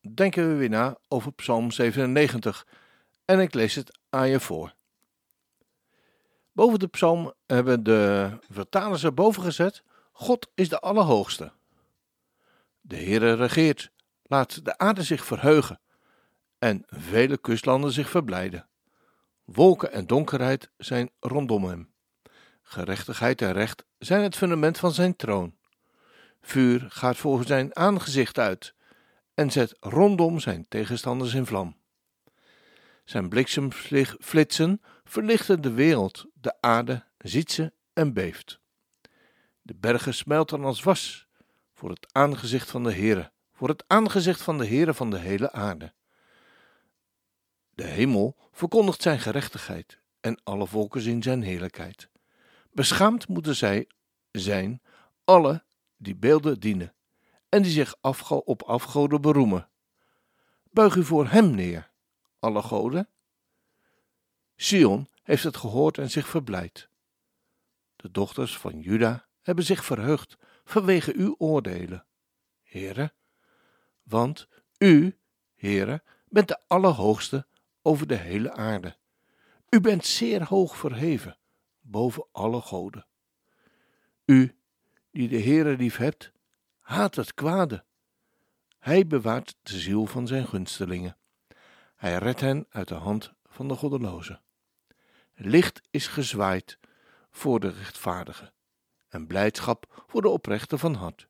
denken we weer na over Psalm 97 en ik lees het aan je voor. Boven de psalm hebben de vertalers erboven gezet: God is de Allerhoogste. De Heere regeert, laat de aarde zich verheugen en vele kustlanden zich verblijden. Wolken en donkerheid zijn rondom hem. Gerechtigheid en recht zijn het fundament van zijn troon. Vuur gaat voor zijn aangezicht uit en zet rondom zijn tegenstanders in vlam. Zijn bliksemflitsen verlichten de wereld, de aarde ziet ze en beeft. De bergen smelten als was voor het aangezicht van de Heere, voor het aangezicht van de Heere van de hele aarde. De hemel verkondigt zijn gerechtigheid en alle volken zien zijn heerlijkheid. Beschaamd moeten zij zijn, alle die beelden dienen en die zich op afgoden beroemen. Buig u voor hem neer, alle goden. Sion heeft het gehoord en zich verblijd. De dochters van Juda hebben zich verheugd vanwege uw oordelen, Heere, want u, Heere, bent de Allerhoogste over de hele aarde. U bent zeer hoog verheven boven alle goden. U, die de Heere lief hebt, haat het kwade. Hij bewaart de ziel van zijn gunstelingen. Hij redt hen uit de hand van de goddelozen. Licht is gezwaaid voor de rechtvaardige en blijdschap voor de oprechte van hart.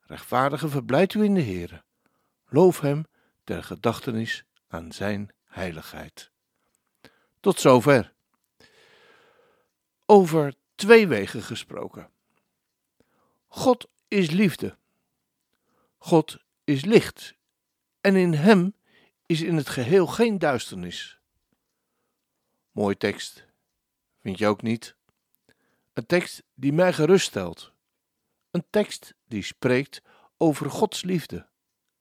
Rechtvaardige verblijdt u in de Heere. Loof hem ter gedachtenis aan zijn heiligheid. Tot zover. Over twee wegen gesproken. God is liefde. God is licht en in Hem is in het geheel geen duisternis. Mooi tekst, vind je ook niet? Een tekst die mij geruststelt. Een tekst die spreekt over Gods liefde,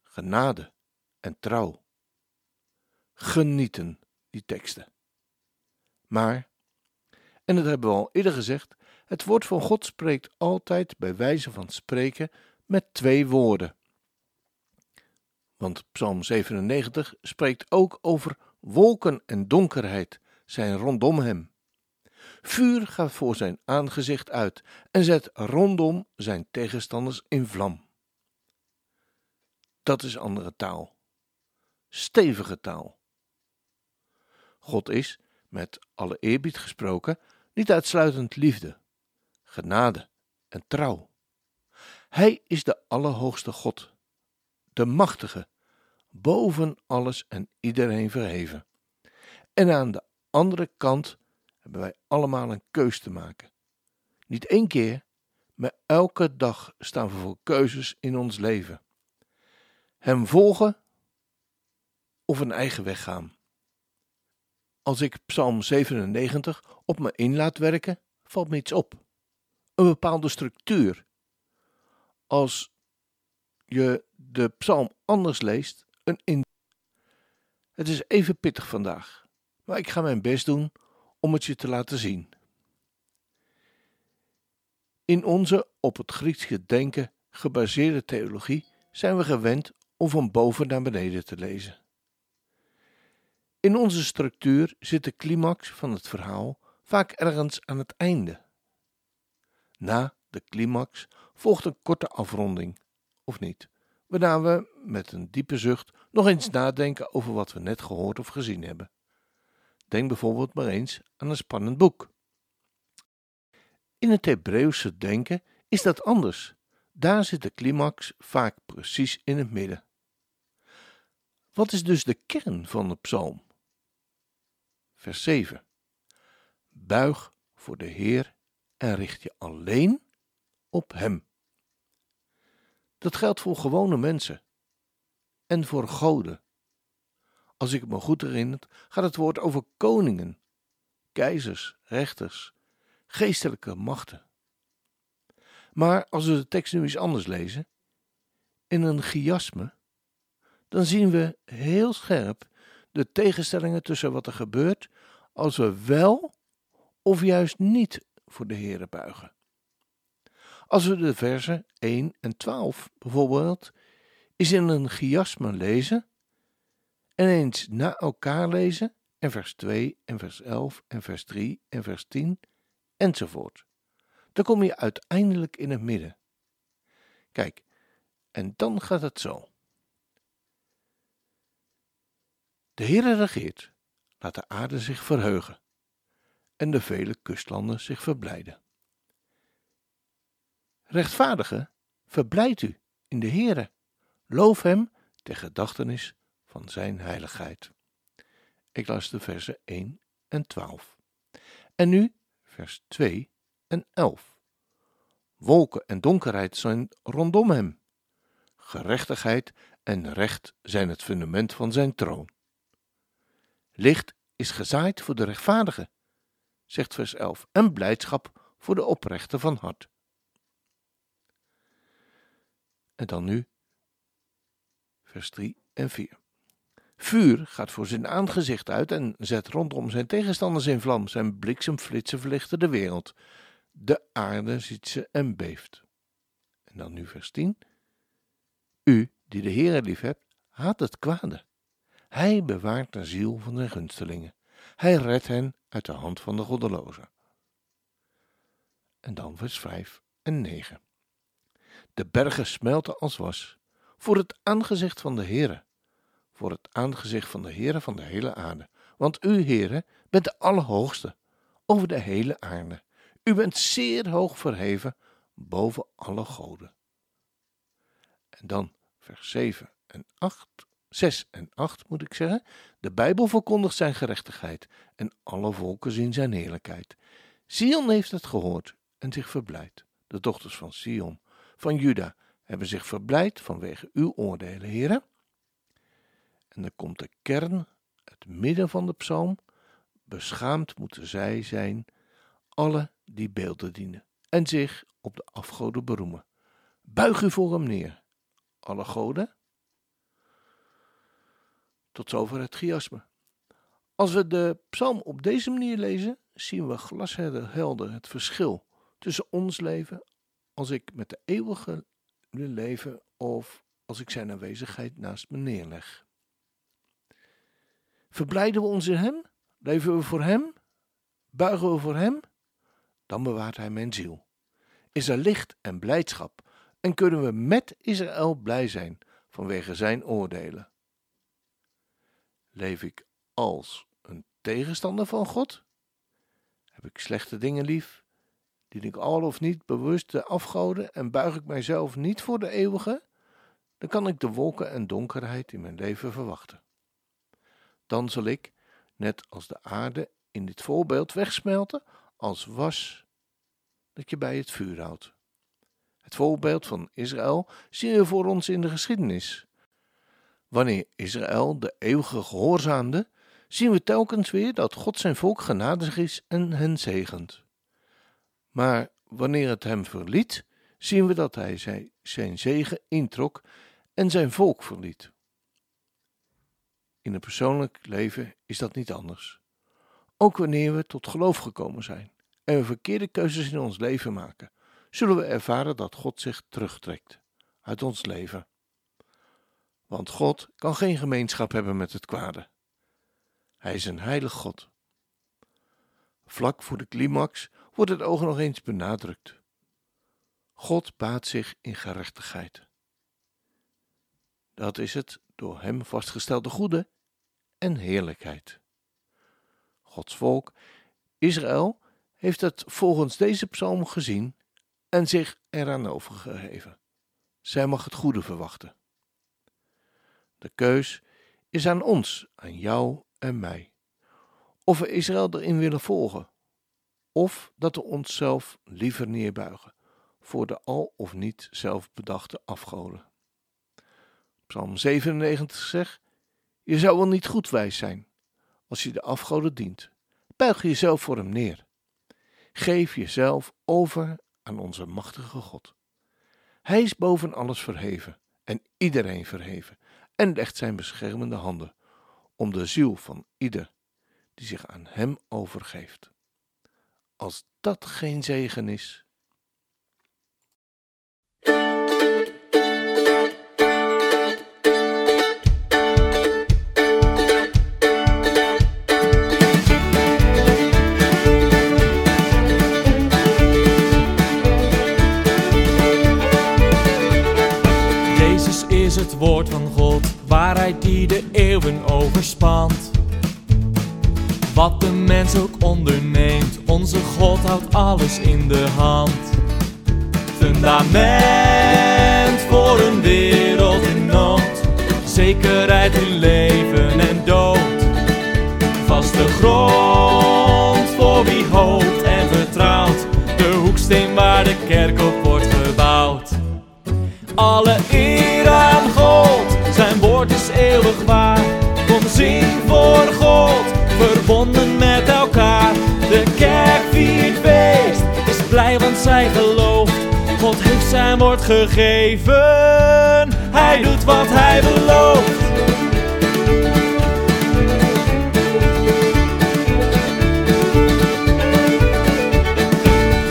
genade en trouw. Genieten, die teksten. Maar, en dat hebben we al eerder gezegd, het woord van God spreekt altijd bij wijze van spreken met twee woorden. Want Psalm 97 spreekt ook over wolken en donkerheid zijn rondom hem. Vuur gaat voor zijn aangezicht uit en zet rondom zijn tegenstanders in vlam. Dat is andere taal. Stevige taal. God is, met alle eerbied gesproken, niet uitsluitend liefde genade en trouw. Hij is de Allerhoogste God, de Machtige, boven alles en iedereen verheven. En aan de andere kant hebben wij allemaal een keus te maken. Niet één keer, maar elke dag staan we voor keuzes in ons leven. Hem volgen of een eigen weg gaan. Als ik Psalm 97 op me in laat werken, valt me iets op een bepaalde structuur. Als je de psalm anders leest, een. Het is even pittig vandaag, maar ik ga mijn best doen om het je te laten zien. In onze op het Griekse denken gebaseerde theologie zijn we gewend om van boven naar beneden te lezen. In onze structuur zit de climax van het verhaal vaak ergens aan het einde. Na de climax volgt een korte afronding, of niet, waarna we met een diepe zucht nog eens nadenken over wat we net gehoord of gezien hebben. Denk bijvoorbeeld maar eens aan een spannend boek. In het Hebreeuwse denken is dat anders. Daar zit de climax vaak precies in het midden. Wat is dus de kern van de psalm? Vers 7. Buig voor de Heer en richt je alleen op Hem. Dat geldt voor gewone mensen en voor goden. als ik me goed herinner, gaat het woord over koningen, keizers, rechters, geestelijke machten. Maar als we de tekst nu eens anders lezen, in een chiasme, dan zien we heel scherp de tegenstellingen tussen wat er gebeurt als we wel of juist niet voor de Here buigen. Als we de versen 1 en 12 bijvoorbeeld eens in een chiasme lezen en eens na elkaar lezen en vers 2 en vers 11 en vers 3 en vers 10 enzovoort. Dan kom je uiteindelijk in het midden. Kijk, en dan gaat het zo. De Heere regeert, laat de aarde zich verheugen en de vele kustlanden zich verblijden. Rechtvaardige, verblijd u in de Heere, loof hem ter gedachtenis van zijn heiligheid. Ik las de versen 1 en 12. En nu vers 2 en 11. Wolken en donkerheid zijn rondom hem. Gerechtigheid en recht zijn het fundament van zijn troon. Licht is gezaaid voor de rechtvaardige, zegt vers 11, en blijdschap voor de oprechte van hart. En dan nu vers 3 en 4. Vuur gaat voor zijn aangezicht uit en zet rondom zijn tegenstanders in vlam. Zijn bliksemflitsen verlichten de wereld. De aarde ziet ze en beeft. En dan nu vers 10. U, die de Heere lief hebt, haat het kwade. Hij bewaart de ziel van zijn gunstelingen. Hij redt hen uit de hand van de goddelozen. En dan vers 5 en 9. De bergen smelten als was voor het aangezicht van de Heere, voor het aangezicht van de Heere van de hele aarde. Want u, Heere, bent de Allerhoogste over de hele aarde. U bent zeer hoog verheven boven alle goden. En dan vers 7 en 8, 6 en 8 moet ik zeggen. De Bijbel verkondigt zijn gerechtigheid en alle volken zien zijn heerlijkheid. Sion heeft het gehoord en zich verblijd. De dochters van Sion, van Juda, hebben zich verblijd vanwege uw oordelen, heren. En dan komt de kern, het midden van de psalm. Beschaamd moeten zij zijn, alle die beelden dienen, en zich op de afgoden beroemen. Buig u voor hem neer, alle goden. Tot zover het chiasme. Als we de psalm op deze manier lezen, zien we glashelder het verschil tussen ons leven als ik met de eeuwige leven of als ik zijn aanwezigheid naast me neerleg. Verblijden we ons in Hem? Leven we voor Hem? Buigen we voor Hem? Dan bewaart Hij mijn ziel. Is er licht en blijdschap en kunnen we met Israël blij zijn vanwege Zijn oordelen. Leef ik als een tegenstander van God? Heb ik slechte dingen lief? Dien ik al of niet bewust de afgoden en buig ik mijzelf niet voor de eeuwige? Dan kan ik de wolken en donkerheid in mijn leven verwachten. Dan zal ik, net als de aarde in dit voorbeeld, wegsmelten als was dat je bij het vuur houdt. Het voorbeeld van Israël zien we voor ons in de geschiedenis. Wanneer Israël de eeuwige gehoorzaamde, zien we telkens weer dat God zijn volk genadig is en hen zegent. Maar wanneer het hem verliet, zien we dat hij zijn zegen introk en zijn volk verliet. In het persoonlijk leven is dat niet anders. Ook wanneer we tot geloof gekomen zijn en we verkeerde keuzes in ons leven maken, zullen we ervaren dat God zich terugtrekt uit ons leven. Want God kan geen gemeenschap hebben met het kwade. Hij is een heilig God. Vlak voor de climax wordt het oog nog eens benadrukt. God baat zich in gerechtigheid. Dat is het door hem vastgestelde goede en heerlijkheid. Gods volk, Israël, heeft het volgens deze psalm gezien en zich eraan overgegeven. Zij mag het goede verwachten. De keus is aan ons, aan jou en mij. Of we Israël erin willen volgen, of dat we onszelf liever neerbuigen voor de al of niet zelf bedachte afgoden. Psalm 97 zegt: Je zou wel niet goed wijs zijn als je de afgoden dient. Buig jezelf voor hem neer. Geef jezelf over aan onze machtige God. Hij is boven alles verheven en iedereen verheven en legt zijn beschermende handen om de ziel van ieder die zich aan hem overgeeft. Als dat geen zegen is, het woord van waarheid die de eeuwen overspant. Wat de mens ook onderneemt, onze God houdt alles in de hand. Fundament voor een wereld in nood, zekerheid in leven en dood. Vaste grond voor wie hoopt en vertrouwt, de hoeksteen waar de kerk op wordt gebouwd. Alle eer waar. Kom zing voor God, verbonden met elkaar. De kerk viert feest, is blij want zij gelooft. God heeft zijn woord gegeven, hij doet wat hij belooft.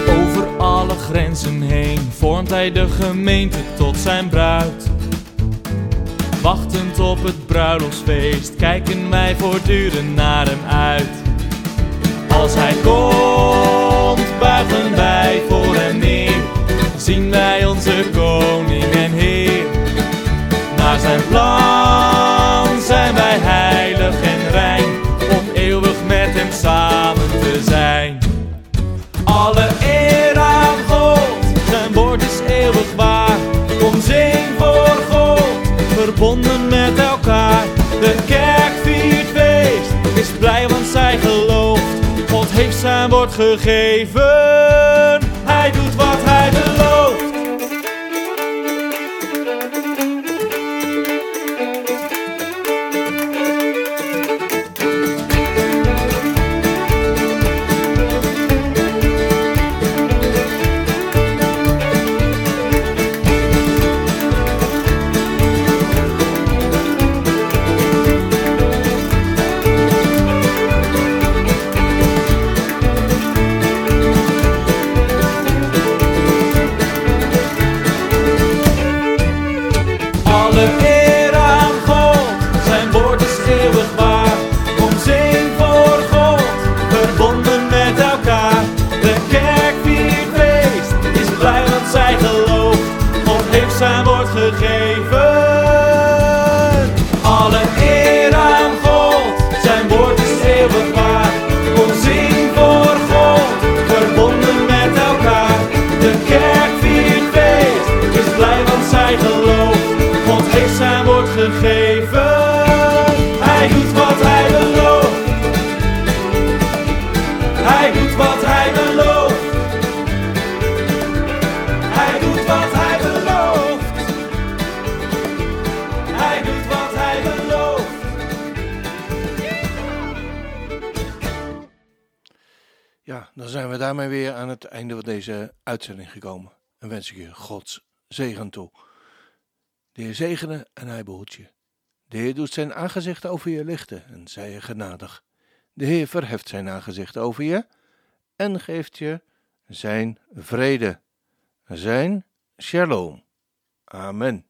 Over alle grenzen heen vormt hij de gemeente tot zijn bruid. Bruiloftsfeest kijken wij voortdurend naar hem uit. Als hij komt, buigen wij voor hem neer. Zien wij onze koning en heer. Naar zijn plan gegeven, hij doet Alle Ja, dan zijn we daarmee weer aan het einde van deze uitzending gekomen. En wens ik je Gods zegen toe. De Heer zegene en hij behoedt je. De Heer doet zijn aangezicht over je lichten en zij je genadig. De Heer verheft zijn aangezicht over je en geeft je zijn vrede, zijn shalom. Amen.